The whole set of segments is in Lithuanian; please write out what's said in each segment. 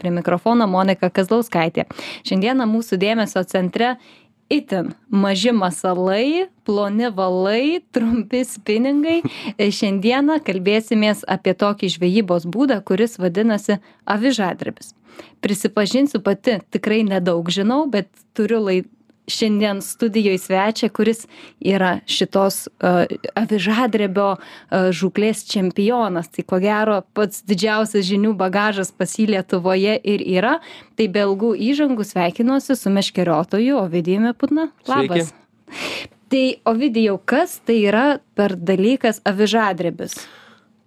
Prie mikrofono Monika Kazlauskaitė. Šiandieną mūsų dėmesio centre itin maži masalai, ploni valai, trumpi spiningai. Šiandieną kalbėsimės apie tokį žvejybos būdą, kuris vadinasi avižadrebis. Prisipažinsiu pati, tikrai nedaug žinau, bet turiu laid, šiandien studijoje svečią, kuris yra šitos uh, avižadrebio uh, žuklės čempionas. Tai ko gero pats didžiausias žinių bagažas pas jį Lietuvoje ir yra. Tai belgų įžangų sveikinuosi su meškeriotoju Ovidijumi Putna. Labas. Sveiki. Tai Ovidijau, kas tai yra per dalykas avižadrebis?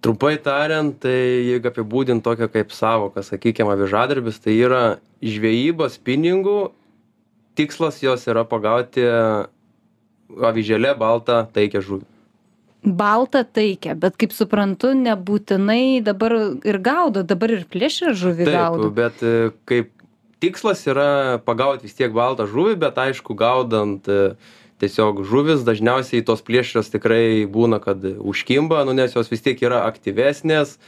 Trumpai tariant, tai jeigu apibūdint tokią kaip savoką, sakykime, avižadarbis, tai yra žvejyba spiningų tikslas jos yra pagauti avižėlė baltą taikę žuvį. Baltą taikę, bet kaip suprantu, nebūtinai dabar ir gaudo, dabar ir plėšrė žuvį Taip, gaudo. bet e, kaip tikslas yra pagauti vis tiek baltą žuvį, bet aišku, gaudant e, tiesiog žuvis, dažniausiai tos plėšrios tikrai būna, kad užkimba, nu, nes jos vis tiek yra aktyvesnės,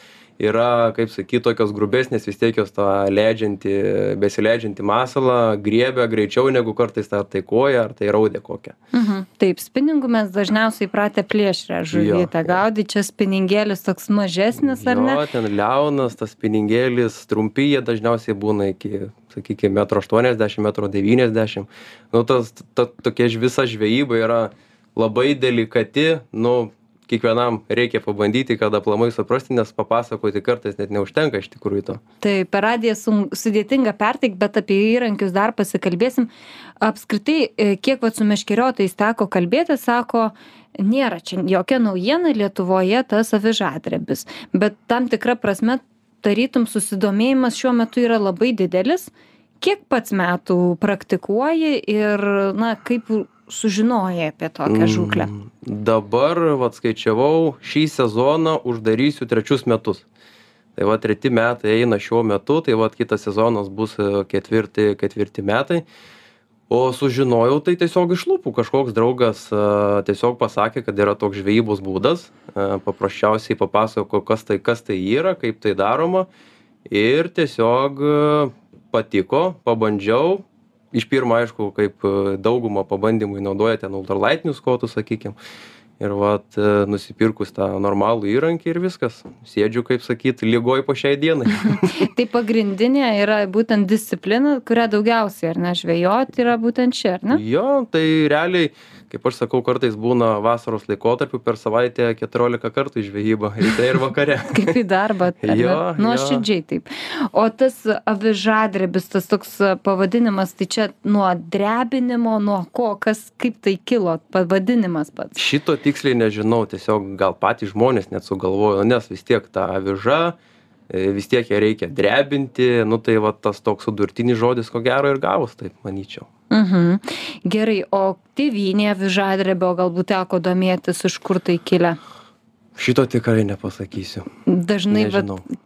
yra kaip sakyt tokios grubesnės vis tiek jos tą leidžiantį besileidžiantį masalą griebia greičiau negu kartais ar tai koja ar tai raudė kokia Mhm. Taip, spiningų mes dažniausiai pratę plėšrę Jo, žuvytę jo. gaudyti, čia spiningėlis toks mažesnis, ar ne? jo ten liaunas tas pinigėlis trumpi jie dažniausiai būna iki sakykim metro aštuoniasdešim metro devyniasdešim nu tas ta tokia visa žvejyba yra labai delikati nu kiekvienam reikia pabandyti kad aplamai suprasti nes papasakoti kartais net neužtenka iš tikrųjų to Tai per radiją sudėtinga perteikti, bet apie įrankius dar pasikalbėsim. Apskritai, e, kiek vat su meškeriotojais teko kalbėti, sako, nėra čia jokia naujiena Lietuvoje tas avižadrebis, bet tam tikra prasme, tarytum susidomėjimas šiuo metu yra labai didelis. Kiek pats metų praktikuoji ir, na, kaip sužinojai apie tokią žūklę? Mm, dabar vat skaičiavau šį sezoną uždarysiu trečius metus. Tai va treti metai eina šiuo metu tai vat kitas sezonas bus e, ketvirti ketvirti metai. O sužinojau tai tiesiog iš lūpų. Kažkoks draugas a, tiesiog pasakė kad yra toks žvejybos būdas a, paprasčiausiai papasakojo kas tai kas tai yra kaip tai daroma. Ir tiesiog a, patiko pabandžiau iš pirmo aišku kaip a, dauguma pabandymui naudoja ten ultralaitinius kotus sakykim. Ir vat a, nusipirkus tą normalų įrankį ir viskas. Sėdžiu kaip sakyt ligoj po šiai dienai. Tai pagrindinė yra būtent disciplina, kurią daugiausiai, ar ne, žvejoti yra būtent čia, ar ne? jo tai realiai kaip aš sakau kartais būna vasaros laikotarpiu per savaitę keturiolika kartų į žvejybą ryte ir vakare Kaip į darbą. Jo, Nuoširdžiai taip. O tas avižadrebis, tas toks pavadinimas, tai čia nuo drebinimo, nuo ko, kas, kaip tai kilo, pavadinimas pats. šito tiksliai nežinau tiesiog gal patys žmonės net sugalvojo nes vis tiek ta aviža e, vis tiek ją reikia drebinti nu tai va tas toks sudurtinis žodis ko gero ir gavos taip manyčiau Mhm. Gerai, o tėvynė avižadrebio galbūt teko domėtis, iš kur tai kilę. šito tikrai nepasakysiu Dažnai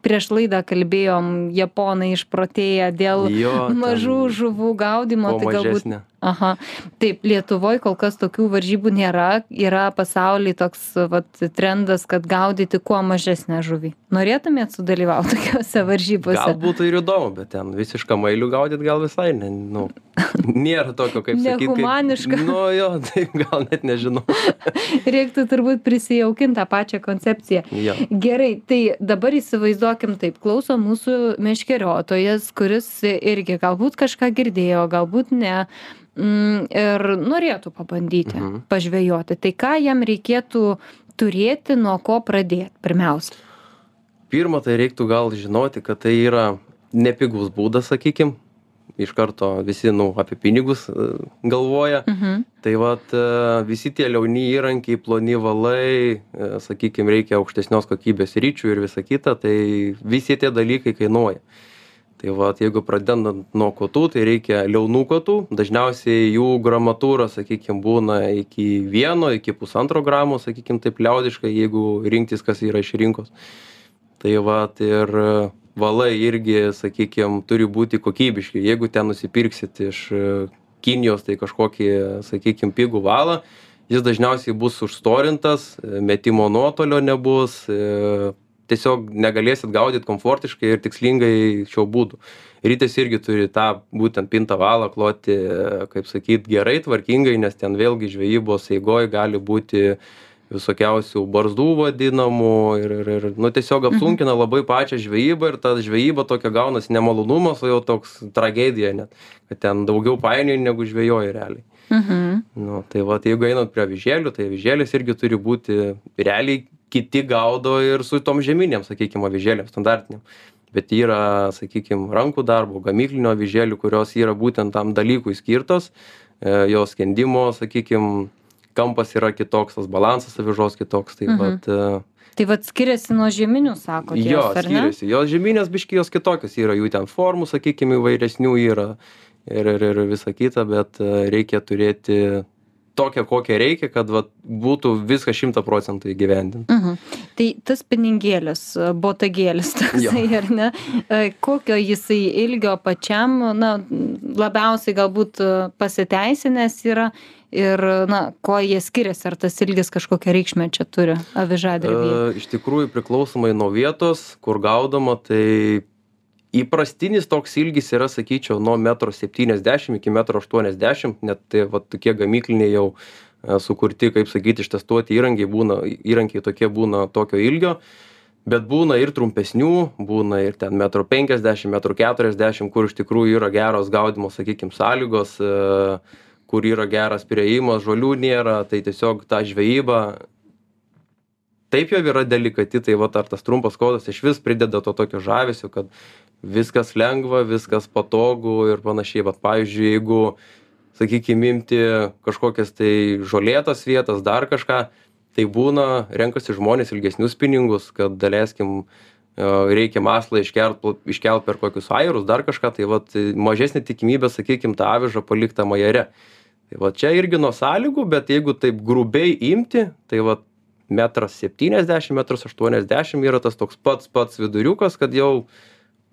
prieš laidą kalbėjom, japonai išprotėję dėl Jo, mažų žuvų gaudimo, tai galbūt mažesnė. Aha. Taip, Lietuvoje kol kas tokių varžybų nėra. Yra pasaulyje toks vat, trendas, kad gaudyti kuo mažesnę žuvį. Norėtumėt sudalyvauti tokiuose varžybose? gal būtų ir įdomu bet ten visišką mailių gaudyt gal visai ne nu nėra tokio kaip sakyt kaip Nehumaniška. nu jo tai gal net nežinau Reiktų turbūt prisijaukinti tą pačią koncepciją. jo Gerai, tai dabar įsivaizduokim taip, klauso mūsų meškeriotojas, kuris irgi galbūt kažką girdėjo, galbūt ne. Mm, ir norėtų pabandyti Mhm. pažvejoti. Tai ką jam reikėtų turėti, nuo ko pradėti pirmiausia? pirma tai reiktų gal žinoti kad tai yra nepigus būdas sakykim iš karto visi nu apie pinigus e, galvoja Mhm. tai vat e, visi tie liauni įrankiai ploni valai e, sakykim reikia aukštesnios kokybės ričių ir visa kita tai visi tie dalykai kainuoja tai vat jeigu pradedant nuo kotų tai reikia liaunų kotų. Dažniausiai jų gramatūra sakykim būna iki vieno iki pusantro gramo sakykim taip liaudiškai jeigu rinktis kas yra iš rinkos. Tai vat ir valai irgi sakykim turi būti kokybiški. Jeigu ten nusipirksit iš kinijos tai kažkokį sakykim pigų valą jis dažniausiai bus užstorintas metimo nuotolio nebus tiesiog negalėsit gaudyt komfortiškai ir tikslingai šiuo būdu ritės irgi turi tą būtent pintą valą kloti kaip sakyt gerai tvarkingai nes ten vėlgi žvejybos eigoj gali būti visokiausių barzdų vadinamų ir ir ir nu tiesiog apsunkina labai pačią žvejybą ir ta žvejyba tokia gaunasi ne malonumas o jau toks tragedija net kad ten daugiau painioji negu žvejoji realiai. Mhm. nu tai vat jeigu einant prie avižėlių tai avižėlės irgi turi būti realiai kiti gaudo ir su tom žieminėm sakykim avižėlėm standartinėm bet yra sakykim rankų darbo gamyklinių avižėlių kurios yra būtent tam dalykui skirtos e, jos skendimo sakykim kampas yra kitoks tas balansas avižos kitoks tai Mhm. vat e, Tai vad skiriasi nuo žieminių, sakot, jo jos, ar ne? skiriasi jos žieminės biškį jos kitokios yra jų ten formų sakykim įvairesnių yra ir ir ir visa kita bet e, reikia turėti tokią kokią reikia kad vat būtų viskas šimtą procentų įgyvendinta Mhm. Tai tas pinigėlis, botagėlis toksai, ar ne? E, Kokio jisai ilgio pačiam, na, labiausiai galbūt e, pasiteisinęs yra ir, na, kuo jie skiriasi, ar tas ilgis kažkokią reikšmę čia turi avižadrebėje? E, iš tikrųjų priklausomai nuo vietos kur gaudoma tai įprastinis toks ilgis yra sakyčiau nuo metro septyniasdešim iki metro aštuoniasdešim net tai vat tokie gamykliniai jau e, sukurti kaip sakyt ištestuoti įrankiai būna įrankiai tokie būna tokio ilgio. Bet būna ir trumpesnių būna ir ten metro penkiasdešim metro keturiasdešim kur iš tikrųjų yra geros gaudymo sakykim sąlygos e, kur yra geras priėjimas žolių nėra tai tiesiog ta žvejyba. Taip jau yra delikati tai vat ar tas trumpas kodas išvis prideda to tokio žavesio kad viskas lengva viskas patogu ir panašiai. Vat pavyzdžiui jeigu sakykim imti kažkokias tai žolėtas vietas dar kažką tai būna renkasi žmonės ilgesnius spiningus kad daleiskim e, reikia masalą iškelt iškelt per kokius ajerus dar kažką tai vat mažesnė tikimybė sakykim tą avižą palikt tam ajere tai va čia irgi nuo sąlygų bet jeigu taip grubiai imti tai vat metras septyniasdešim metras aštuoniasdešim yra tas toks pats pats viduriukas kad jau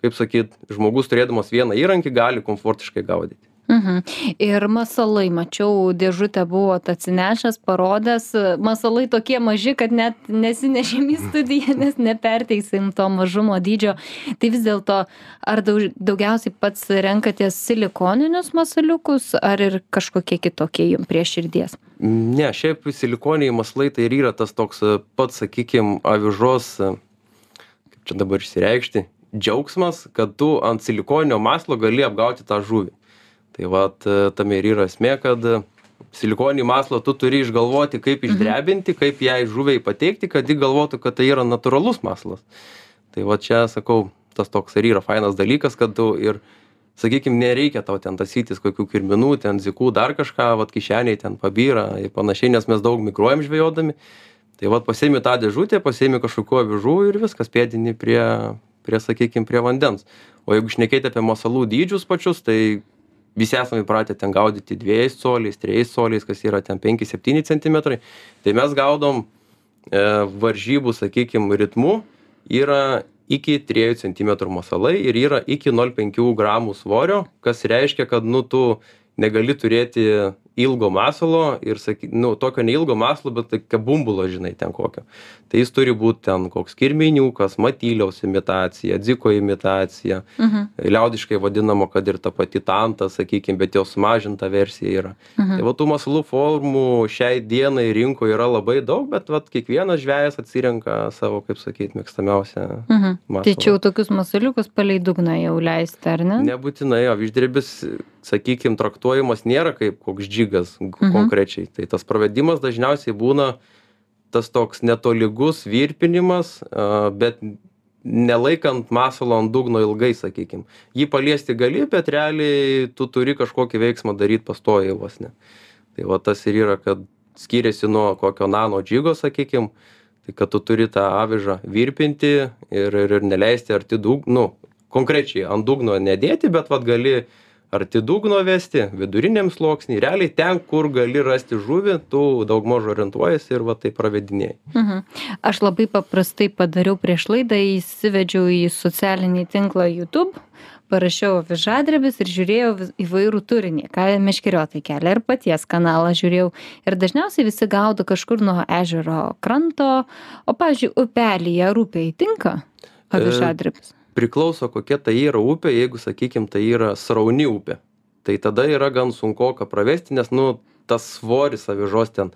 kaip sakyt žmogus turėdamas vieną įrankį gali komfortiškai gaudyti Mhm. Ir masalai, mačiau, dėžutę buvot atsinešęs, parodęs, masalai tokie maži, kad net nesinešėm į studiją, nes neperteisim to mažumo dydžio. Tai vis dėlto, ar daug, daugiausiai pats renkatės silikoninius masaliukus, ar ir kažkokie kitokie jums prie širdies? ne šiaip silikoniniai masalai tai ir yra tas toks pats sakykim avižos kaip čia dabar išsireikšti džiaugsmas kad tu ant silikoninio masalo gali apgauti tą žuvį. Tai vat e, tame ir yra esmė kad e, silikoninį masalą tu turi išgalvoti kaip išdrebinti kaip jai žuviai pateikti kad ji galvotų kad tai yra natūralus masalas tai va čia sakau tas toks ir yra fainas dalykas kad tu ir sakykim nereikia tau ten tąsytis kokių kirminų ten dzikų dar kažką vat kišenėj ten pabyra ir panašiai nes mes daug migruojam žvejodami. Tai vat pasiimi tą dėžutę pasiimi kažkokių avižų ir viskas pėdini prie prie sakykim prie vandens. O jeigu šnekėt apie masalų dydžius pačius tai visi esam įpratę ten gaudyti dvejais coliais trejais coliais kas yra ten penki septyni centimetrai. Tai mes gaudom e, varžybų sakykim ritmu yra iki triejų centimetrų masalai ir yra iki nol penkių gramų svorio kas reiškia kad nu tu negali turėti ilgo masalo ir saky nu tokio neilgo masalo bet tokio bumbulo žinai ten kokio tai jis turi būt ten koks kirminiukas matyliaus imitacija dziko imitacija Mhm. liaudiškai vadinama kad ir ta pati tanta sakykim bet jos sumažinta versija yra Mhm. tai va tų masalų formų šiai dienai rinkoj yra labai daug bet vat kiekvienas žvejas atsirenka savo kaip sakyt mėgstamiausią Mhm. masalą Tai čia jau tokius masaliukus palei dugną jau leisti, ar ne? nebūtinai aviždrebis sakykim traktuojamas nėra kaip koks džigas Mhm. konkrečiai. Tai tas pravedimas dažniausiai būna tas toks netolygus virpinimas bet nelaikant masalo ant dugno ilgai sakykim. Jį paliesti gali bet realiai tu turi kažkokį veiksmą daryt pastoviai vos ne. Tai va tas ir yra kad skiriasi nuo kokio nano džigo sakykim tai kad tu turi tą avižą virpinti ir ir ir neleisti arti dug nu konkrečiai ant dugno nedėti bet vat gali arti dugno vesti viduriniam sluoksny realiai ten kur gali rasti žuvį tu daugmaž orientuojiesi ir va taip pravedinėji Mhm. Aš labai paprastai padariau prieš laidą, įsivedžiau į socialinį tinklą YouTube, parašiau avižadrebis ir žiūrėjau įvairų turinį, ką meškeriotai kelia ir paties kanalą žiūrėjau. Ir dažniausiai visi gaudo kažkur nuo ežero kranto, o, pavyzdžiui, upelyje ar upėje tinka avižadrebis. Priklauso, kokia tai yra upė, jeigu, sakykime, tai yra srauni upė. Tai tada yra gan sunku ką pravesti, nes, nu, tas svoris avižos ten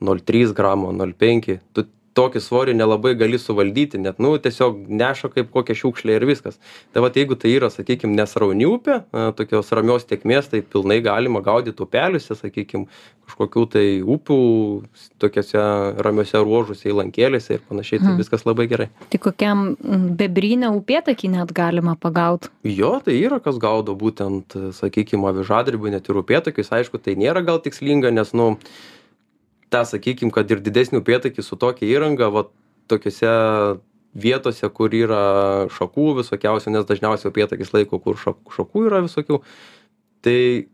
0,3 gramo, 0,5. Tu tokį svorį nelabai gali suvaldyti, net, nu, tiesiog neša kaip kokia šiukšlė ir viskas. Tai va, jeigu tai yra, sakykime, nesrauni upė, tokios ramios tiekmės, tai pilnai galima gaudyti upeliuose, sakykime, kažkokių tai upių, tokiuose ramiuose ruožuose, įlankėlėse ir panašiai, tai Mhm. viskas labai gerai. Tai kokiam bebrynę upėtakį net galima pagauti. Jo, tai yra kas gaudo būtent, sakykime, avižadribų, net ir upėtakius, aišku, tai nėra gal tikslinga, nes, nu, tą, sakykime, kad ir didesnį upėtakį su tokia įranga, va, tokiuose vietose, kur yra šakų visokiausių, nes dažniausiai upėtakis laiko, kur šak- šakų yra visokių, tai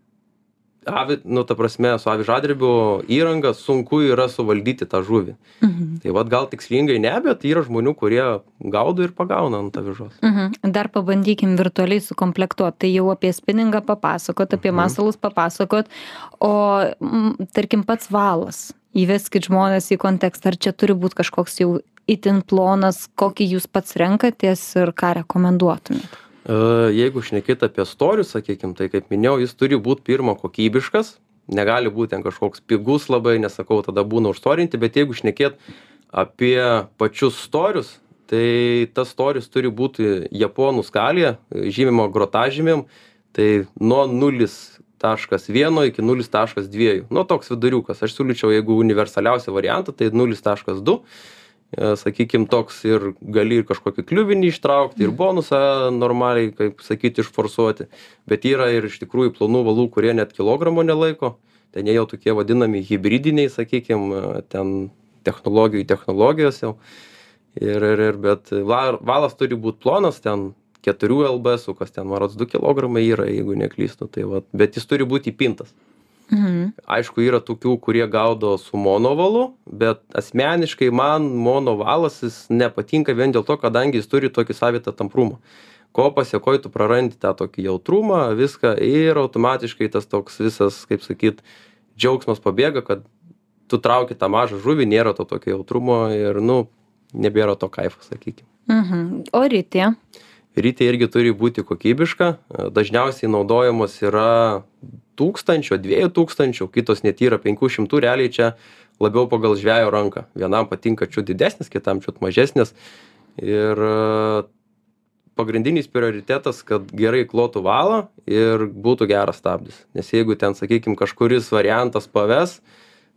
avi, nu, ta prasme, su avižadribių įranga sunku yra suvaldyti tą žuvį. Mhm. Tai vad gal tikslingai ne, bet yra žmonių, kurie gaudo ir pagauna ant avižos. Mhm. Dar pabandykim virtualiai sukomplektuoti. Tai jau apie spinningą papasakot, apie Mhm. masalus papasakot, o mm, tarkim pats valas. Įveskit žmonės į kontekstą, ar čia turi būti kažkoks jau itin plonas, kokį jūs pats renkatės ir ką rekomenduotumėt. E, Jeigu šnekėt apie storius, sakykime, tai kaip minėjau, jis turi būti pirma kokybiškas, negali būti ten kažkoks pigus labai, nesakau, tada būna užstorinti, bet jeigu šnekėt apie pačius storius, tai tas storis turi būti japonų skalėje, žymimo grotažymėm, tai nuo 0.1 iki 0.2. Nu, toks viduriukas. Aš siūlyčiau, jeigu universaliausią variantą, tai 0.2 sakykime, toks ir gali ir kažkokį kliuvinį ištraukti, ir bonusą normaliai, kaip sakyti, išforsuoti. Bet yra ir iš tikrųjų plonų valų, kurie net kilogramo nelaiko. Ten jie jau tokie vadinami hybridiniai, sakykime, ten technologijų technologijos jau. Ir, ir, ir bet va- valas turi būti plonas, ten 4 LBS, kas ten marots 2 kg yra, jeigu neklystu. Tai va, bet jis turi būti įpintas Mhm. aišku yra tokių kurie gaudo su monovalu bet asmeniškai man monovalas jis nepatinka vien dėl to kadangi jis turi tokį savitą tamprumą ko pasekoj tu prarandi tą tokį jautrumą viską ir automatiškai tas toks visas kaip sakyt džiaugsmas pabėga kad tu trauki tą mažą žuvį nėra to tokio jautrumo ir nu nebėra to kaifo sakykim Mhm. O rytė? Ritė irgi turi būti kokybiška. Dažniausiai naudojamos yra tūkstančio dviejų tūkstančių kitos net yra penkių šimtų realiai čia labiau pagal žvejo ranką. Vienam patinka čiut didesnis kitam čiut mažesnis. Ir pagrindinis prioritetas kad gerai klotų valą ir būtų geras stabdis. Nes jeigu ten sakykim kažkuris variantas paves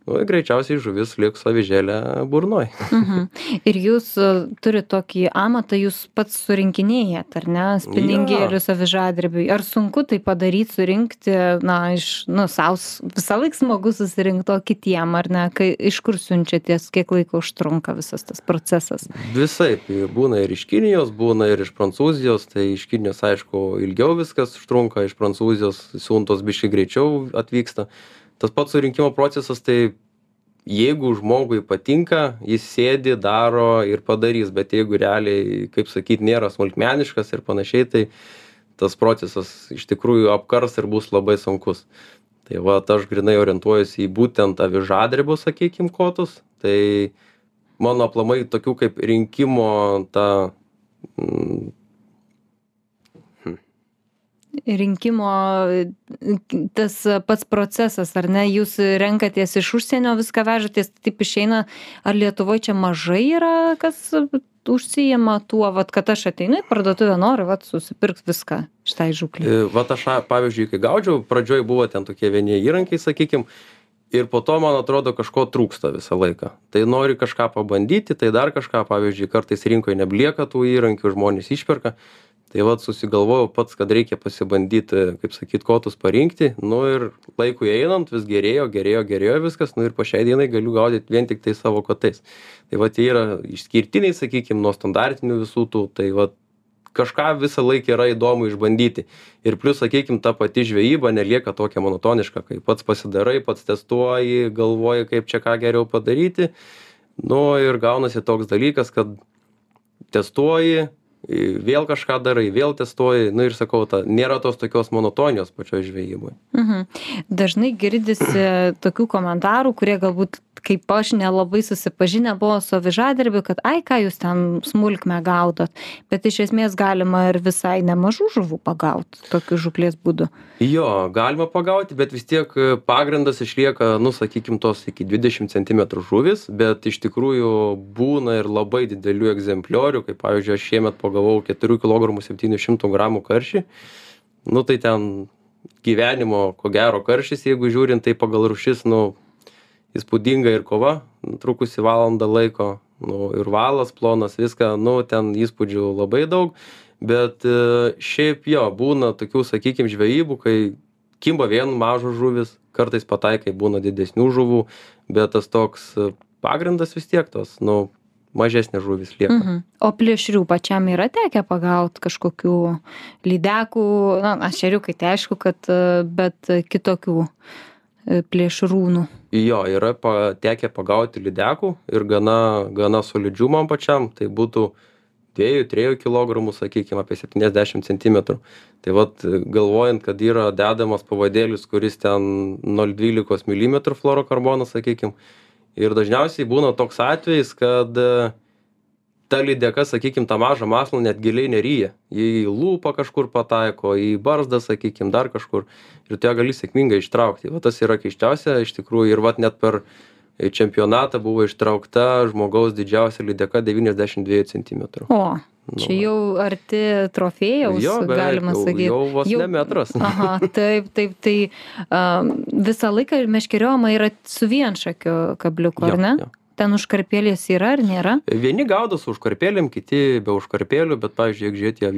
nu greičiausiai žuvis liks avižėlė burnoj Mhm. Ir jūs e, turit tokį amatą, jūs pats surinkinėjat, ar ne, spiningėlius avižadrebiui. Ar sunku tai padaryti, surinkti, na, iš, nu, saus, visą laiką smagu susirinkti, o kitiem, ar ne, kai iš kur siunčiaties, kiek laiko užtrunka visas tas procesas. visaip būna ir iš kinijos būna ir iš prancūzijos tai iš kinijos aišku ilgiau viskas užtrunka iš prancūzijos siuntos biškį greičiau atvyksta tas pats surinkimo procesas tai jeigu žmogui patinka jis sėdi daro ir padarys bet jeigu realiai kaip sakyt nėra smulkmeniškas ir panašiai tai tas procesas iš tikrųjų apkars ir bus labai sunkus. Tai vat aš grynai orientuojuosi į būtent avižadrebio sakykim kotus. Tai mano aplamai tokių kaip rinkimo ta Rinkimo tas pats procesas, ar ne, jūs renkatės iš užsienio viską vežatės, taip išeina, ar Lietuvoje čia mažai yra, kas užsijama tuo, vat, kad aš ateinu į parduotuvę, noriu vat, susipirkti viską šitai žuklį. E, vat aš pavyzdžiui kai gaudžiau pradžioj buvo ten tokie vieni įrankiai sakykim ir po to man atrodo kažko trūksta visą laiką. Tai nori kažką pabandyti tai dar kažką pavyzdžiui kartais rinkoj neblieka tų įrankių žmonės išperka tai vat susigalvojau pats kad reikia pasibandyt kaip sakyt kotus parinkti. Nu ir laikui einant vis gerėjo gerėjo gerėjo viskas. Nu ir po šiai dienai galiu gaudyt vien tiktai savo kotais. Tai vat jie yra išskirtiniai sakykim nuo standartinių visų tų. Tai vat kažką visą laiką yra įdomu išbandyti. Ir plius sakykim ta pati žvejyba nelieka tokia monotoniška kai pats pasidarai pats testuoji galvoji kaip čia ką geriau padaryti. Nu ir gaunasi toks dalykas kad testuoji vėl kažką darai, vėl testuoji, nu ir sakau, ta, nėra tos tokios monotonijos pačioj žvejyboje. Mhm. Dažnai girdisi tokių komentarų, kurie galbūt kaip aš nelabai susipažinę buvo su avižadirbiu, kad ai, ką jūs ten smulkme gaudot, bet iš esmės galima ir visai nemažų žuvų pagauti tokiu žuklės būdu. Jo, galima pagauti, bet vis tiek pagrindas išlieka, nu, sakykim, tos iki 20 cm žuvis, bet iš tikrųjų būna ir labai didelių egzempliorių, kaip pavyzdžiui, aš šiemet pagavau 4 kg 700 g karšį, nu tai ten gyvenimo, ko gero, karšys, jeigu žiūrint, tai pagal rušis, nu, įspūdinga ir kova, trukusi valandą laiko, nu, ir valas plonas, viską, nu, ten įspūdžių labai daug, bet e, šiaip jo, būna tokių, sakykime, žvejybų, kai kimba vien mažos žuvis, kartais pataikai būna didesnių žuvų, bet tas toks e, pagrindas vis tiek tos, nu, mažesnės žuvys lieka. Mhm. O plėšrių pačiam yra tekę pagauti kažkokių lydekų, na, ašeriukai, tai aišku, kad, e, bet kitokių e, plėšrūnų. Jo, yra pa, tekę pagauti lydekų ir gana, gana solidžių man pačiam, tai būtų 2-3 kg, sakykime, apie 70 cm. Tai vad, galvojant, kad yra dedamas pavadėlis, kuris ten 0,12 mm fluorokarbonas, sakykime, ir dažniausiai būna toks atvejis kad e, ta lydeka sakykim tą mažą masalą net giliai neryja. Ji į lūpą kažkur pataiko į barzdą sakykim dar kažkur. Ir tu ją gali sėkmingai ištraukti. Va tas yra keisčiausia iš tikrųjų. Ir vat net per čempionatą buvo ištraukta žmogaus didžiausia lydeka devyniasdešim dviejų centimetrų o Nu, Čia jau arti trofėjaus, jo, beveik, galima sakyti. Jau, jau vos jau, ne metras. Aha, taip, taip, tai um, visą laiką meškeriojama yra su vienšakiu kabliuku, ar ne? Jo ten užkarpėlės yra ar nėra? Vieni gaudo su užkarpėlėm kiti be užkarpėlių bet pavyzdžiui jeigu žiūrėti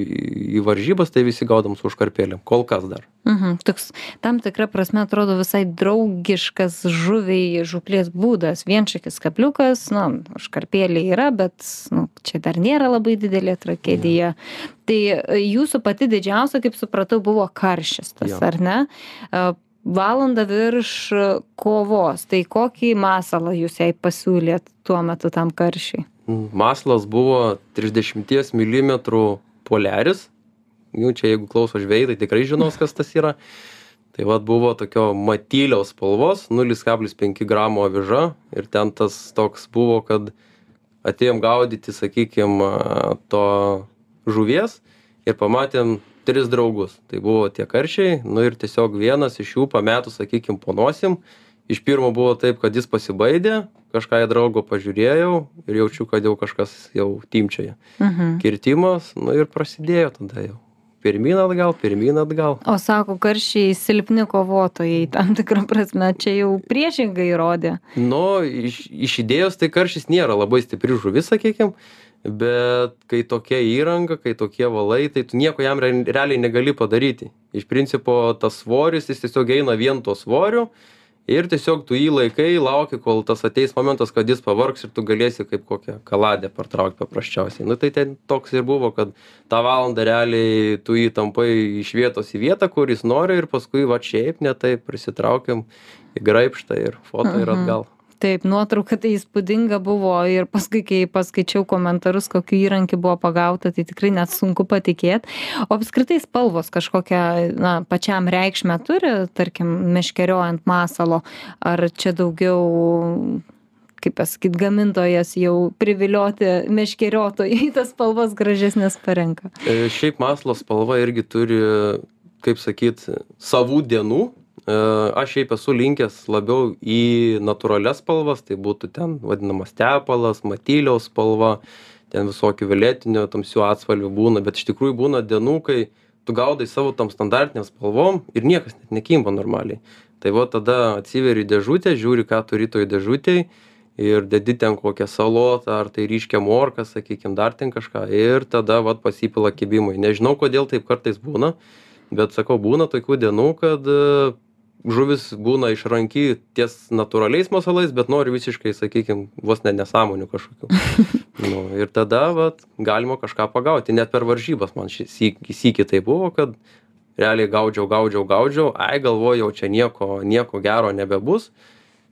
į varžybas tai visi gaudom su užkarpėlėm kol kas dar. Mhm toks tam tikra prasme atrodo visai draugiškas žuviai žūklės būdas. Vienšakis kabliukas na užkarpėlė yra bet nu čia dar nėra labai didelė tragedija. Tai jūsų pati didžiausia kaip supratau buvo karšis tas ar ne valandą virš kovos. Tai kokį masalą jūs jai pasiūlėt tuo metu tam karšiui? Masalas buvo trisdešimties milimetrų poliaris. Jau čia jeigu klauso žvejai tai tikrai žinos kas tas yra. Tai vat buvo tokio matyliaus spalvos nulis kablis penki gramo aviža. Ir ten tas toks buvo kad atėjom gaudyti sakykim to žuvies ir pamatėm tris draugus. Tai buvo tie karšiai nu ir tiesiog vienas iš jų pametus sakykim po nosim. Iš pirmo buvo taip kad jis pasibaidė kažką į draugo pažiūrėjau ir jaučiu kad jau kažkas jau timpčioja mhm. kirtimas nu ir prasidėjo tada jau. Pirmyn atgal pirmyn atgal. O sako karšiai silpni kovotojai tam tikra prasme. Čia jau priešingai įrodė nu iš iš idėjos tai karšis nėra labai stipri žuvis sakykim bet kai tokia įranga kai tokie valai tai tu nieko jam realiai negali padaryti. Iš principo tas svoris jis tiesiog eina vien tuo svoriu ir tiesiog tu jį laikai lauki kol tas ateis momentas kad jis pavargs ir tu galėsi kaip kokią kaladę partraukt paprasčiausiai. Nu tai ten toks ir buvo kad tą valandą realiai tu jį tampai iš vietos į vietą kur jis nori ir paskui vat šiaip ne taip prisitraukiam į graibštą ir foto ir mhm. atgal taip nuotrauka tai įspūdinga buvo ir paskui kai paskaičiau komentarus kokiu įrankiu buvo pagauta tai tikrai net sunku patikėt. O apskritai spalvos kažkokią na pačiam reikšmę turi tarkim meškeriojant masalo? Ar čia daugiau kaip pasakyt gamintojas jau privilioti meškeriotojai tas spalvas gražesnes parenka? E, šiaip masalo spalva irgi turi kaip sakyt savų dienų aš šiaip esu linkęs labiau į natūralias spalvas, tai būtų ten vadinamas tepalas, matyliaus spalva, ten visokių violetinių, tamsių atspalvių būna, bet iš tikrųjų būna dienų, kai tu gaudai savo tam standartiniam spalvom ir niekas net nekimba normaliai. Tai va tada atsiveri dėžutę, žiūri, ką turi toj dėžutėj ir dedi ten kokią salotą, ar tai ryškia morką, sakykime, dar ten kažką ir tada va pasipila kibimai. Nežinau, kodėl taip kartais būna, bet sakau, būna tokių dienų, kad žuvis būna išranki ties natūraliais masalais bet nori visiškai sakykim vos ne nesąmonių kažkokių. Nu ir tada vat galima kažką pagauti. Net per varžybas man sykį taip buvo kad realiai gaudžiau gaudžiau gaudžiau. Ai galvoju jau čia nieko nieko gero nebebus.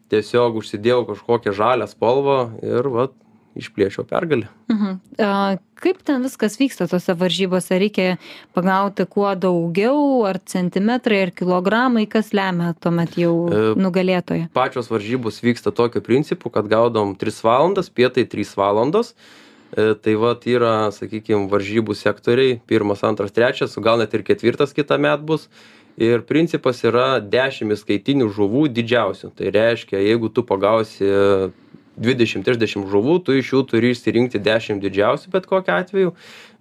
Tiesiog užsidėjau kažkokią žalią spalvą ir vat išplėšiau pergalę. Mhm. A, kaip ten viskas vyksta tose varžybose? Reikia pagauti kuo daugiau, ar centimetrai, ar kilogramai, kas lemia tuomet jau E, nugalėtoje? Pačios varžybos vyksta tokiu principu, kad gaudom 3 valandas, pietai 3 valandos. E, Tai vad yra, sakykime, varžybų sektoriai, pirmas, antras, trečias, gal net ir ketvirtas kitą metą bus. Ir principas yra 10 skaitinių žuvų didžiausių. Tai reiškia, jeigu tu pagausi 20-30 žuvų, tu iš jų turi išsirinkti 10 didžiausių bet kokiu atveju.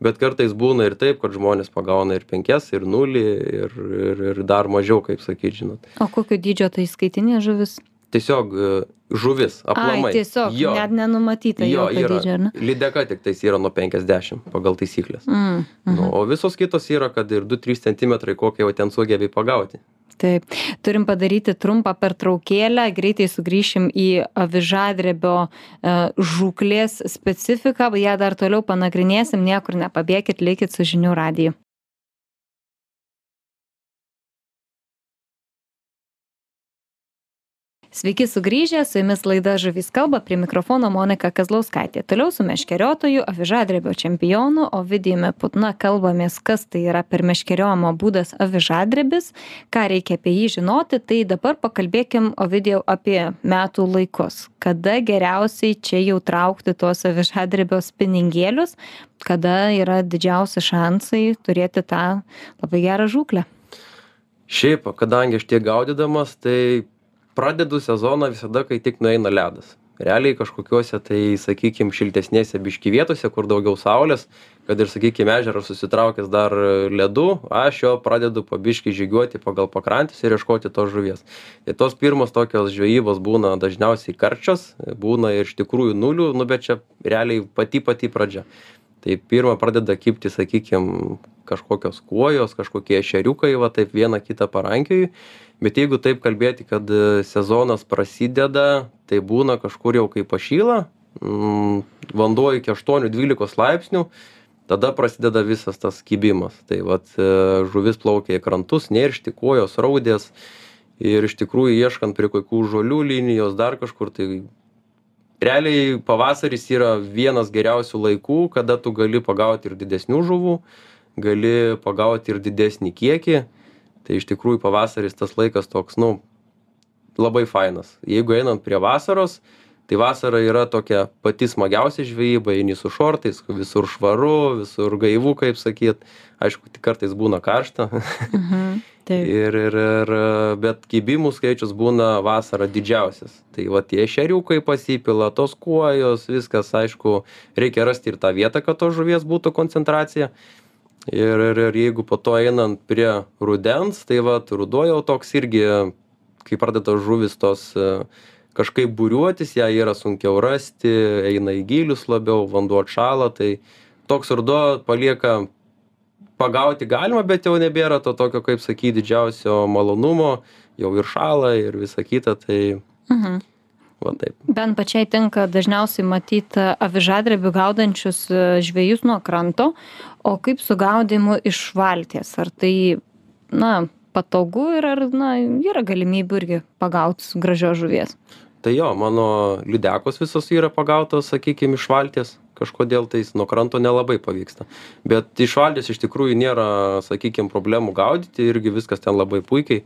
Bet kartais būna ir taip, kad žmonės pagauna ir 5, ir 0, ir, ir, ir dar mažiau, kaip sakyti, žinot. O kokio dydžio tai skaitinė žuvis? Tiesiog e, žuvis, aplamai. Ai, tiesiog, jo, net nenumatyta jo, yra. dydžio, ar ne? Lydeka tik tais yra nuo 50 pagal taisyklės. Mm, mhm. Nu, o visos kitos yra, kad ir 2-3 cm kokie jau ten sugebėjai pagauti. Taip, turim padaryti trumpą pertraukėlę, greitai sugrįšim į avižadrebio e, žūklės specifiką, ją dar toliau panagrinėsim, niekur nepabėkit, likit su žinių radiju. Sveiki sugrįžę, su jumis laida Žuvys kalba, prie mikrofono Monika Kazlauskaitė. Toliau su meškeriotoju, avižadrebio čempionu Ovidijumi Putna kalbamės, kas tai yra per meškeriojimo būdas avižadrebis, ką reikia apie jį žinoti. Tai dabar pakalbėkim, Ovidijau, apie metų laikus. Kada geriausiai čia jau traukti tuos avižadrebio spiningėlius, kada yra didžiausi šansai turėti tą labai gerą žūklę. Šiaip, kadangi aš tiek gaudydamas, tai pradedu sezoną visada, kai tik nueina ledas. Realiai kažkokiuose, tai, sakykime, šiltesnėse biški vietose, kur daugiau saulės, kad ir, sakykime, ežeras susitraukęs dar ledu, aš jo pradedu pabiški žygiuoti pagal pakrantis ir ieškoti tos žuvies. Tai tos pirmos tokios žvejybos būna dažniausiai karčios, būna ir iš tikrųjų nulių, nu bet čia realiai pati pati pradžia. Tai pirmą pradeda kipti, sakykime, kažkokios kuojos, kažkokie šeriukai, va taip vieną kitą parankiui. Bet jeigu taip kalbėti, kad e, sezonas prasideda, tai būna kažkur jau kai pašyla, mm, vanduo iki 8-12 laipsnių, tada prasideda visas tas kibimas. Tai vat e, žuvis plaukia į krantus, neršti, kojos, raudės. Ir iš tikrųjų ieškant prie kokių žolių linijos, dar kažkur, tai realiai pavasaris yra vienas geriausių laikų, kada tu gali pagauti ir didesnių žuvų, gali pagauti ir didesnį kiekį. Tai iš tikrųjų pavasaris tas laikas toks, nu, labai fainas. Jeigu einant prie vasaros, tai vasara yra tokia pati smagiausia žvejyba, eini su šortais, visur švaru, visur gaivu, kaip sakyt. Aišku, tik kartais būna karšta. Mhm. Ir, ir, ir, bet kibimų skaičius būna vasarą didžiausias. Tai va tie šeriukai pasipila, tos kuojos, viskas, aišku, reikia rasti ir tą vietą, kad to žuvies būtų koncentracija. Ir, ir, ir jeigu po to einant prie rudens, tai va, ruduo jau toks irgi, kai pradeda žuvis tos e, kažkaip būriuotis, ją yra sunkiau rasti, eina į gilius labiau, vanduo atšala, tai toks ruduo palieka pagauti galima, bet jau nebėra to tokio, kaip sakyti, didžiausio malonumo, jau ir šala ir visa kita, tai Mhm. va taip. Bent pačiai tenka dažniausiai matyti avižadrebių gaudančius e, žvėjus nuo kranto, o kaip su gaudimu iš valties? Ar tai, na, patogu ir ar, na, yra galimybių irgi pagauti gražios žuvies? Tai jo, mano lydekos visos yra pagautos, sakykime, iš valties. Kažkodėl tais nuo kranto nelabai pavyksta. Bet iš valties iš tikrųjų nėra, sakykime, problemų gaudyti, irgi viskas ten labai puikiai.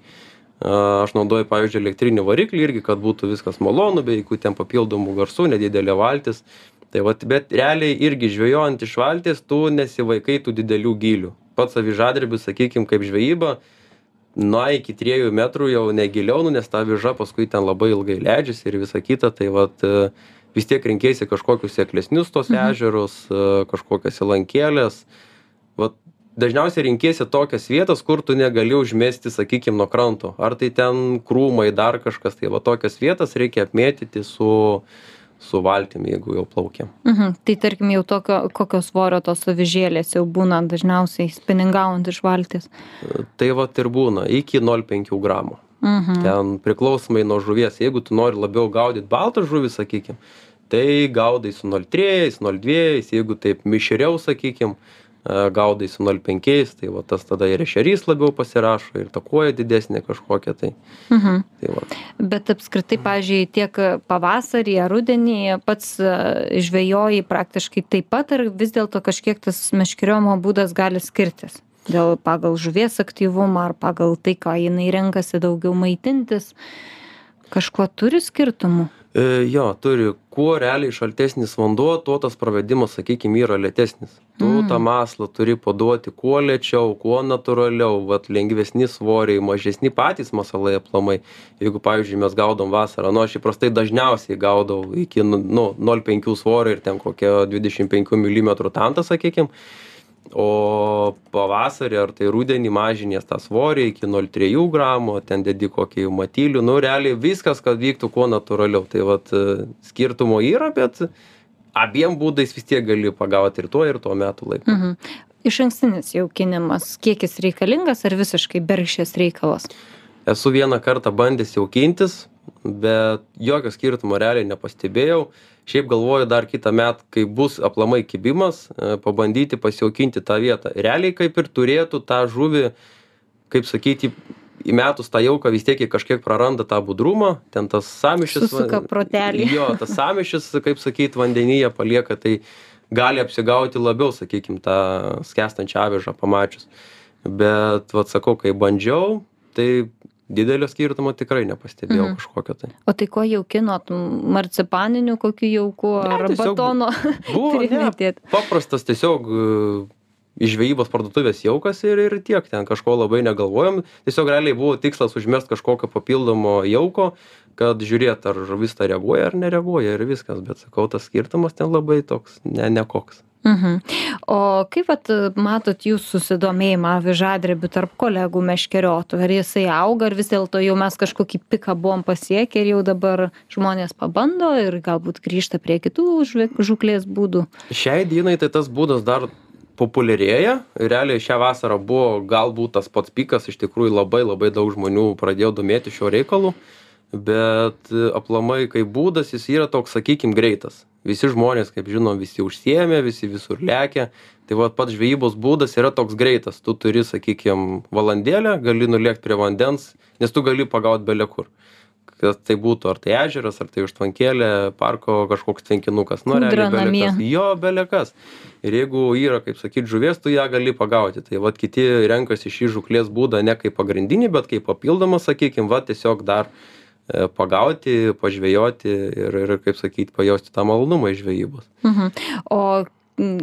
Aš naudoju, pavyzdžiui, elektrinį variklį irgi, kad būtų viskas malonu, be jokių ten papildomų garsų, nedidelė valtis. Tai vat, bet realiai irgi žvejojant iš valties, tu nesivaikai tų didelių gylių. Pats avižadrebis, sakykime, kaip žvejyba, na, iki 3 metrų jau negiliau, nu, nes ta aviža paskui ten labai ilgai leidžiasi ir visa kita. Tai vat, e, vis tiek rinkėsi kažkokius seklesnius tos Mhm. ežerus, e, kažkokias įlankėlės. Vat, dažniausiai rinkėsi tokias vietas, kur tu negali užmesti, sakykime, nuo kranto. Ar tai ten krūmai, dar kažkas. Tai va tokias vietas reikia apmėtyti su, su valtim, jeigu jau plaukiam. Mhm. Tai tarkim jau tokio, kokio svorio tos avižėlės jau būna dažniausiai spiningaujant iš valties. Tai va ir būna iki 0,5 gramų. Mhm. Ten priklausomai nuo žuvies. Jeigu tu nori labiau gaudyti baltą žuvį, sakykime, tai gaudai su 0,3, 0,2, jeigu taip mišriau, sakykime, gaudai su 0,5, tai va, tas tada ir ešerys labiau pasirašo, ir takoja didesnė kažkokia. Tai, mhm. tai va. Bet apskritai, pažiūrėjau, tiek pavasarį ar rudenį pats žvejoji praktiškai taip pat, ar vis dėlto kažkiek tas meškeriojimo būdas gali skirtis? Dėl pagal žuvies aktyvumą ar pagal tai, ką jinai renkasi daugiau maitintis, kažkuo turi skirtumų? E, jo, turi. Kuo realiai šaltesnis vanduo, tuo tas pravedimas, sakykime, yra lėtesnis. Tu mm. tą maslą turi paduoti kuo lėčiau, kuo natūraliau, vat, lengvesni svoriai, mažesni patys masalai aplamai. Jeigu, pavyzdžiui, mes gaudom vasarą, nu, aš įprastai dažniausiai gaudau iki nu, 0,5 svorio ir ten kokią 25 mm tantą, sakykime o pavasarį ar tai rudenį mažinies tą svorį iki 0,3 gramų, ten dedi kokį matylių, nu realiai viskas, kad vyktų kuo natūraliau. Tai vat e, skirtumo yra, bet abiem būdais vis tiek gali pagauti ir tuo, ir tuo metu laiku. Mhm. Iš ankstinis jaukinimas, kiek jis reikalingas ar visiškai bergšės reikalas? Esu vieną kartą bandęs jaukintis, bet jokio skirtumo realiai nepastebėjau. Šiaip galvoju dar kitąmet kai bus aplamai kibimas e, pabandyti pasijaukinti tą vietą. Realiai kaip ir turėtų tą žuvį kaip sakyti įmetus tą jauką vis tiek ji kažkiek praranda tą budrumą. Ten tas sąmyšis susuka protelį. Jo tas sąmyšis kaip sakyt vandenyje palieka tai gali apsigauti labiau sakykim tą skęstančią avižą pamačius. Bet vat sakau kai bandžiau tai didelio skirtumo tikrai nepastebėjau mhm. kažkokio tai. O tai ko jaukinot? Marcipaniniu kokiu jauku ar ne, batono? Buvo, ne, paprastas tiesiog iš žvejybos parduotuvės jaukas ir, ir tiek, ten kažko labai negalvojom. Tiesiog realiai buvo tikslas užmest kažkokio papildomo jauko, kad žiūrėt, ar žuvis ta reaguoja ar nereaguoja ir viskas. Bet sakau, tas skirtumas ten labai toks, ne, nekoks. Mhm. O kaip vat, matot jūs susidomėjimą avižadrebių tarp kolegų meškeriotojų? Ar jisai auga, ar vis dėlto jau mes kažkokį piką buvom pasiekę ir jau dabar žmonės pabando ir galbūt grįžta prie kitų žuklės būdų? Šiai dienai tai tas būdas dar populiarėja. Realiai šią vasarą buvo galbūt tas pats pikas, iš tikrųjų labai labai daug žmonių pradėjo domėti šio reikalu, bet aplamai kaip būdas jis yra toks, sakykim, greitas. Visi žmonės kaip žinom visi užsiėmę visi visur lekia. Tai vat pats žvejybos būdas yra toks greitas. Tu turi sakykim valandėlę gali nulėkt prie vandens nes tu gali pagaut bele kur. Kas tai būtų ar tai ežeras ar tai užtvankėlė parko kažkoks tvenkinukas nu realiai belekas jo belekas ir jeigu yra kaip sakyt žuvies tu ją gali pagauti. Tai vat kiti renkasi šį žūklės būdą ne kaip pagrindinį bet kaip papildomą sakykim va tiesiog dar E, pagauti, pažvejoti ir, ir kaip sakyti, pajausti tą malonumą iš žvejybos. Mhm. O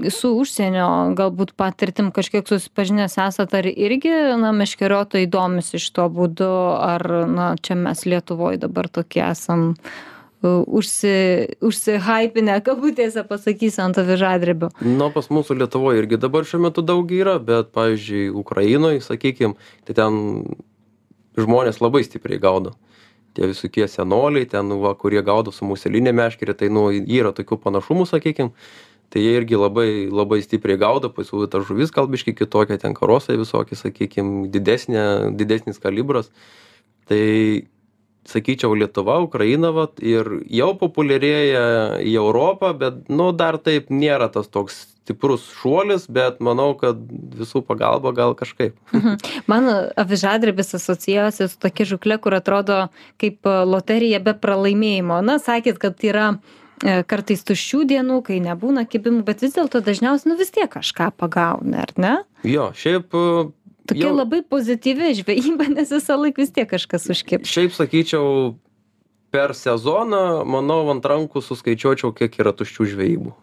su užsienio galbūt patirtim kažkiek susipažinęs esat, ar irgi, na, meškeriotojai domisi iš to būdu, ar, na, čia mes Lietuvoje dabar tokie esam uh, užsi, užsihypinę, kabutėse pasakysiu, ant avižadrebio. Na, pas mūsų Lietuvoje irgi dabar šiuo metu daug yra, bet, pavyzdžiui, Ukrainoje, sakykime, tai ten žmonės labai stipriai gaudo tie visokie senoliai ten va kurie gaudo su museline meškere tai nu yra tokių panašumų sakykim. Tai jie irgi labai labai stipriai gaudo pas jų ta žuvis gal biškį kitokia ten karosai visokie sakykim didesnė didesnis kalibras. Tai sakyčiau lietuva ukraina vat ir jau populiarėja į europą bet nu dar taip nėra tas toks stiprus šuolis bet manau kad visų pagalba gal kažkaip. Mhm. man avižadrebis asocijuojasi su tokia žūkle kur atrodo kaip loterija be pralaimėjimo. Na sakėt kad yra e, kartais tuščių dienų kai nebūna kibimų bet vis dėlto dažniausiai nu vis tiek kažką pagauni ar ne? Jo šiaip tokia labai pozityvi žvejyba nes visąlaik vis tiek kažkas užkibs šiaip sakyčiau per sezoną manau ant rankų suskaičiuočiau kiek yra tuščių žvejybų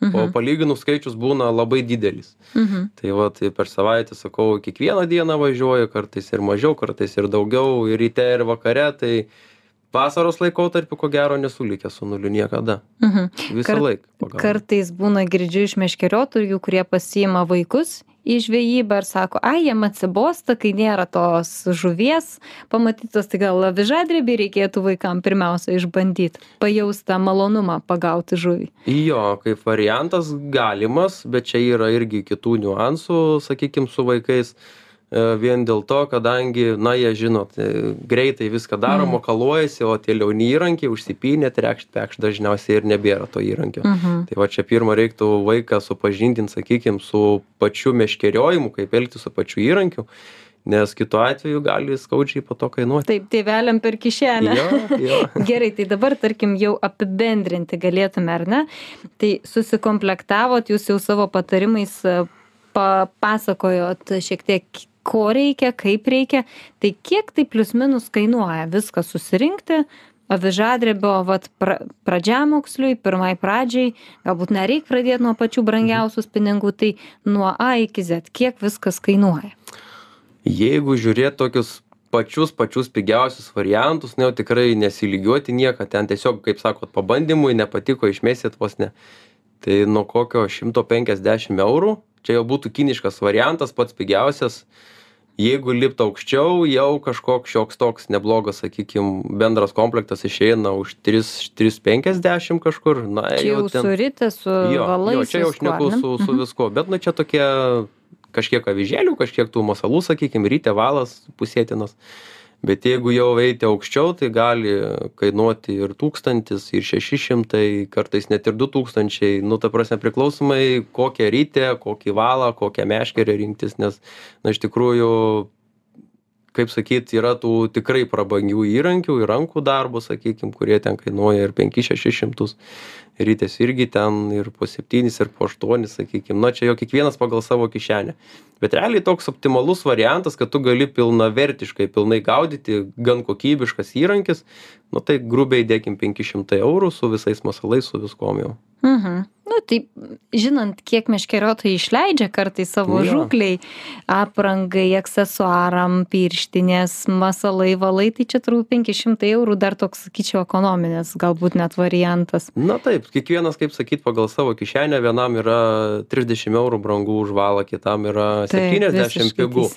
Mhm. O palyginus skaičius būna labai didelis. Mhm. Tai va, tai per savaitę, sakau, kiekvieną dieną važiuoju, kartais ir mažiau, kartais ir daugiau, ir ryte, ir vakare, tai vasaros laikotarpiu, ko gero, nesu likęs su nuliu niekada. Mhm. Visą Kar laiką. Kartais būna girdžiu iš meškeriotojų, kurie pasiima vaikus į žvejybą ir sako ai jiem atsibosta kai nėra tos žuvies pamatytos tai gal avižadrebį reikėtų vaikam pirmiausia išbandyt pajaust tą malonumą pagauti žuvį. Jo kaip variantas galimas bet čia yra irgi kitų niuansų sakykim su vaikais vien dėl to, kadangi, na, jie žinot, e, greitai viską daro, mm. makaluojasi, o tie liauni įrankiai užsipinė, trekšt, pekšt dažniausiai ir nebėra to įrankio. Mm -hmm. Tai va čia pirmą reiktų vaiką supažindinti, sakykime, su pačiu meškeriojimu, kaip elgtis su pačiu įrankiu nes kitu atveju gali skaudžiai po to kainuoti. Taip, tėveliam per kišenę. Jo, jo. Gerai, tai dabar, tarkim, jau apibendrinti galėtume, ar ne? Tai susikomplektavot, jūs jau savo patarimais e, papasakojot šiek tiek ko reikia, kaip reikia, tai kiek tai plius minus kainuoja viską susirinkti, avižadrebio vat pra pradžiamoksliui pirmai pradžiai galbūt nereik pradėt nuo pačių brangiausių spiningų tai nuo a iki zet kiek viskas kainuoja? Jeigu žiūrėt tokius pačius pačius pigiausius variantus jau tikrai nesilygiuoti niekad ten tiesiog kaip sakot pabandymui nepatiko išmesit vos ne tai nuo kokio šimto penkiasdešim eurų čia jau būtų kiniškas variantas pats pigiausias jeigu lipt aukščiau jau kažkoks šioks toks neblogas sakykim bendras komplektas išeina už tris tris penkiasdešim kažkur na jau ten su rite su valais jo čia jau šneku su su mhm. viskuo. Bet nu čia tokie kažkiek avižėlių kažkiek tų masalų sakykim ryte valas pusėtinas bet jeigu jau eiti aukščiau tai gali kainuoti ir tūkstantis ir šeši šimtai kartais net ir du tūkstančiai. Nu ta prasme priklausomai kokią ritę kokį valą kokią meškerę rinktis nes na iš tikrųjų kaip sakyt yra tų tikrai prabangių įrankių ir rankų darbo sakykim kurie ten kainuoja ir penkis šešis šimtus. Ritės irgi ten ir po septynis ir po aštuonis sakykim. Na čia jau kiekvienas pagal savo kišenę. Bet realiai toks optimalus variantas kad tu gali pilnavertiškai pilnai gaudyti gan kokybiškas įrankis nu tai grubiai dėkim penki šimtai eurų su visais masalais su viskuom jau. Mhm nu tai žinant kiek meškeriotojai išleidžia kartais savo žūklei aprangai aksesuaram pirštinės masalai valai tai čia turbūt penki šimtai eurų dar toks sakyčiau ekonominis galbūt net variantas. Na taip kiekvienas kaip sakyt pagal savo kišenę vienam yra trisdešim eurų brangu už valą kitam yra septyniasdešim pigu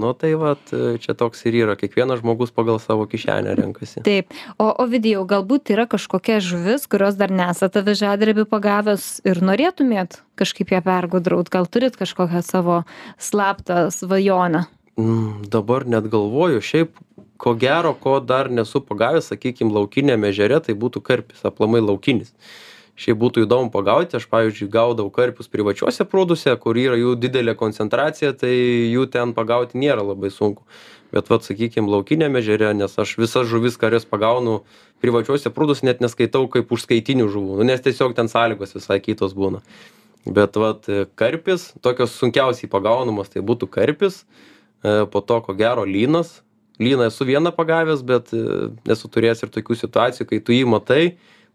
nu tai vat čia toks ir yra. Kiekvienas žmogus pagal savo kišenę renkasi. Taip. O ovidijau galbūt yra kažkokia žuvis kurios dar nesat avižadrebiu pagavęs ir norėtumėt kažkaip ją pergudraut? Gal turit kažkokią savo slaptą svajonę? Mm, dabar net galvoju šiaip ko gero ko dar nesu pagavęs sakykim laukiniam ežere tai būtų karpis aplamai laukinis. Šiaip būtų įdomu pagauti aš pavyzdžiui gaudau karpius privačiuose prūduose kur yra jų didelė koncentracija tai jų ten pagauti nėra labai sunku bet vat sakykim laukiniam ežere nes aš visas žuvis kurias pagaunu privačiuose prūduose net neskaitau kaip užskaitinių žuvų nu nes tiesiog ten sąlygos visai kitos būna bet vat karpis tokios sunkiausiai pagaunamos tai būtų karpis e, po to ko gero lynas lyną esu vieną pagavęs bet e, esu turėjęs ir tokių situacijų kai tu jį matai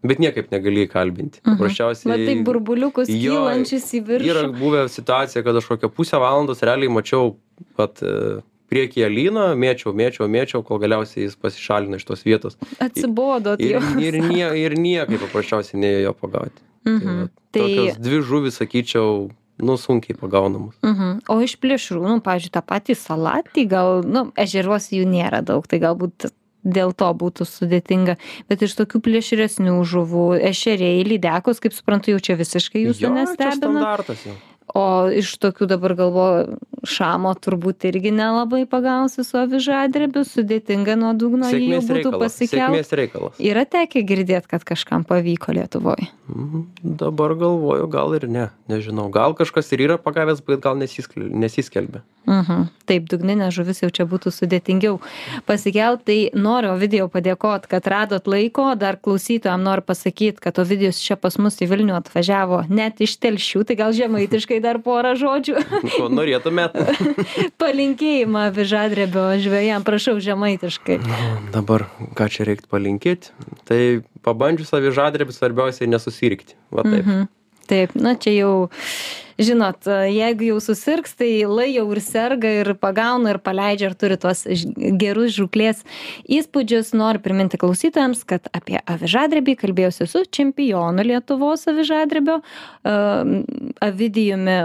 bet niekaip negali įkalbinti. Mhm. Paprasčiausiai. Matai burbuliukus jo, kylančius į viršų. Yra buvę situacija, kad aš kokią pusę valandos realiai mačiau e, priekyje lyną mėčiau mėčiau mėčiau kol galiausiai jis pasišalino iš tos vietos. Atsibodot ir, jau ir, nie, ir niekaip paprasčiausiai neėjo jo pagauti mhm. tai, va, tai tokios dvi žuvys sakyčiau nu sunkiai pagaunamos. Mhm. o iš plėšrūnų pavyzdžiui tą patį salatį gal nu ežeruose jų nėra daug tai galbūt dėl to būtų sudėtinga. Bet iš tokių plėšresnių žuvų ešeriai lydekos kaip suprantu jau čia visiškai jūsų nestebina o iš tokių dabar galvoju šamo turbūt irgi nelabai pagausi su avižadrebiu sudėtinga nuo dugno jį jau būtų pasikelt. yra tekę girdėt kad kažkam pavyko lietuvoj? Mhm. dabar galvoju gal ir ne nežinau. Gal kažkas ir yra pagavęs bet gal nesiskel nesiskelbia mhm taip dugnines žuvis jau čia būtų sudėtingiau pasikelt. Tai noriu ovidijau padėkot kad radot laiko. Dar klausytojam noriu pasakyt kad ovidijus čia pas mus į vilnių atvažiavo net iš telšių tai gal žemaitiškai dar porą žodžių. Ko norėtumėt? Palinkėjimą avižadrebio žvejam prašau žemaitiškai. Dabar ką čia reiktų palinkėt? Tai pabandžius avižadrebį svarbiausiai nesusirgti. Va taip. Mhm. taip na čia jau žinot jeigu jau susirgs tai lai jau ir serga ir pagauna ir paleidžia ir turi tuos gerus žūklės įspūdžius. Noriu priminti klausytojams kad apie avižadrebį kalbėjausi su čempionu lietuvos avižadrebio avidijumi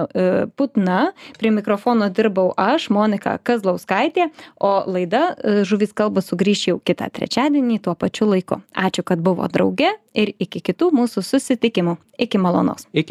putna. Prie mikrofono dirbau aš monika kazlauskaitė o laida žuvys kalba sugrįš jau kitą trečiadienį tuo pačiu laiku. Ačiū kad buvot drauge ir iki kitų mūsų susitikimų. Iki malonaus. Iki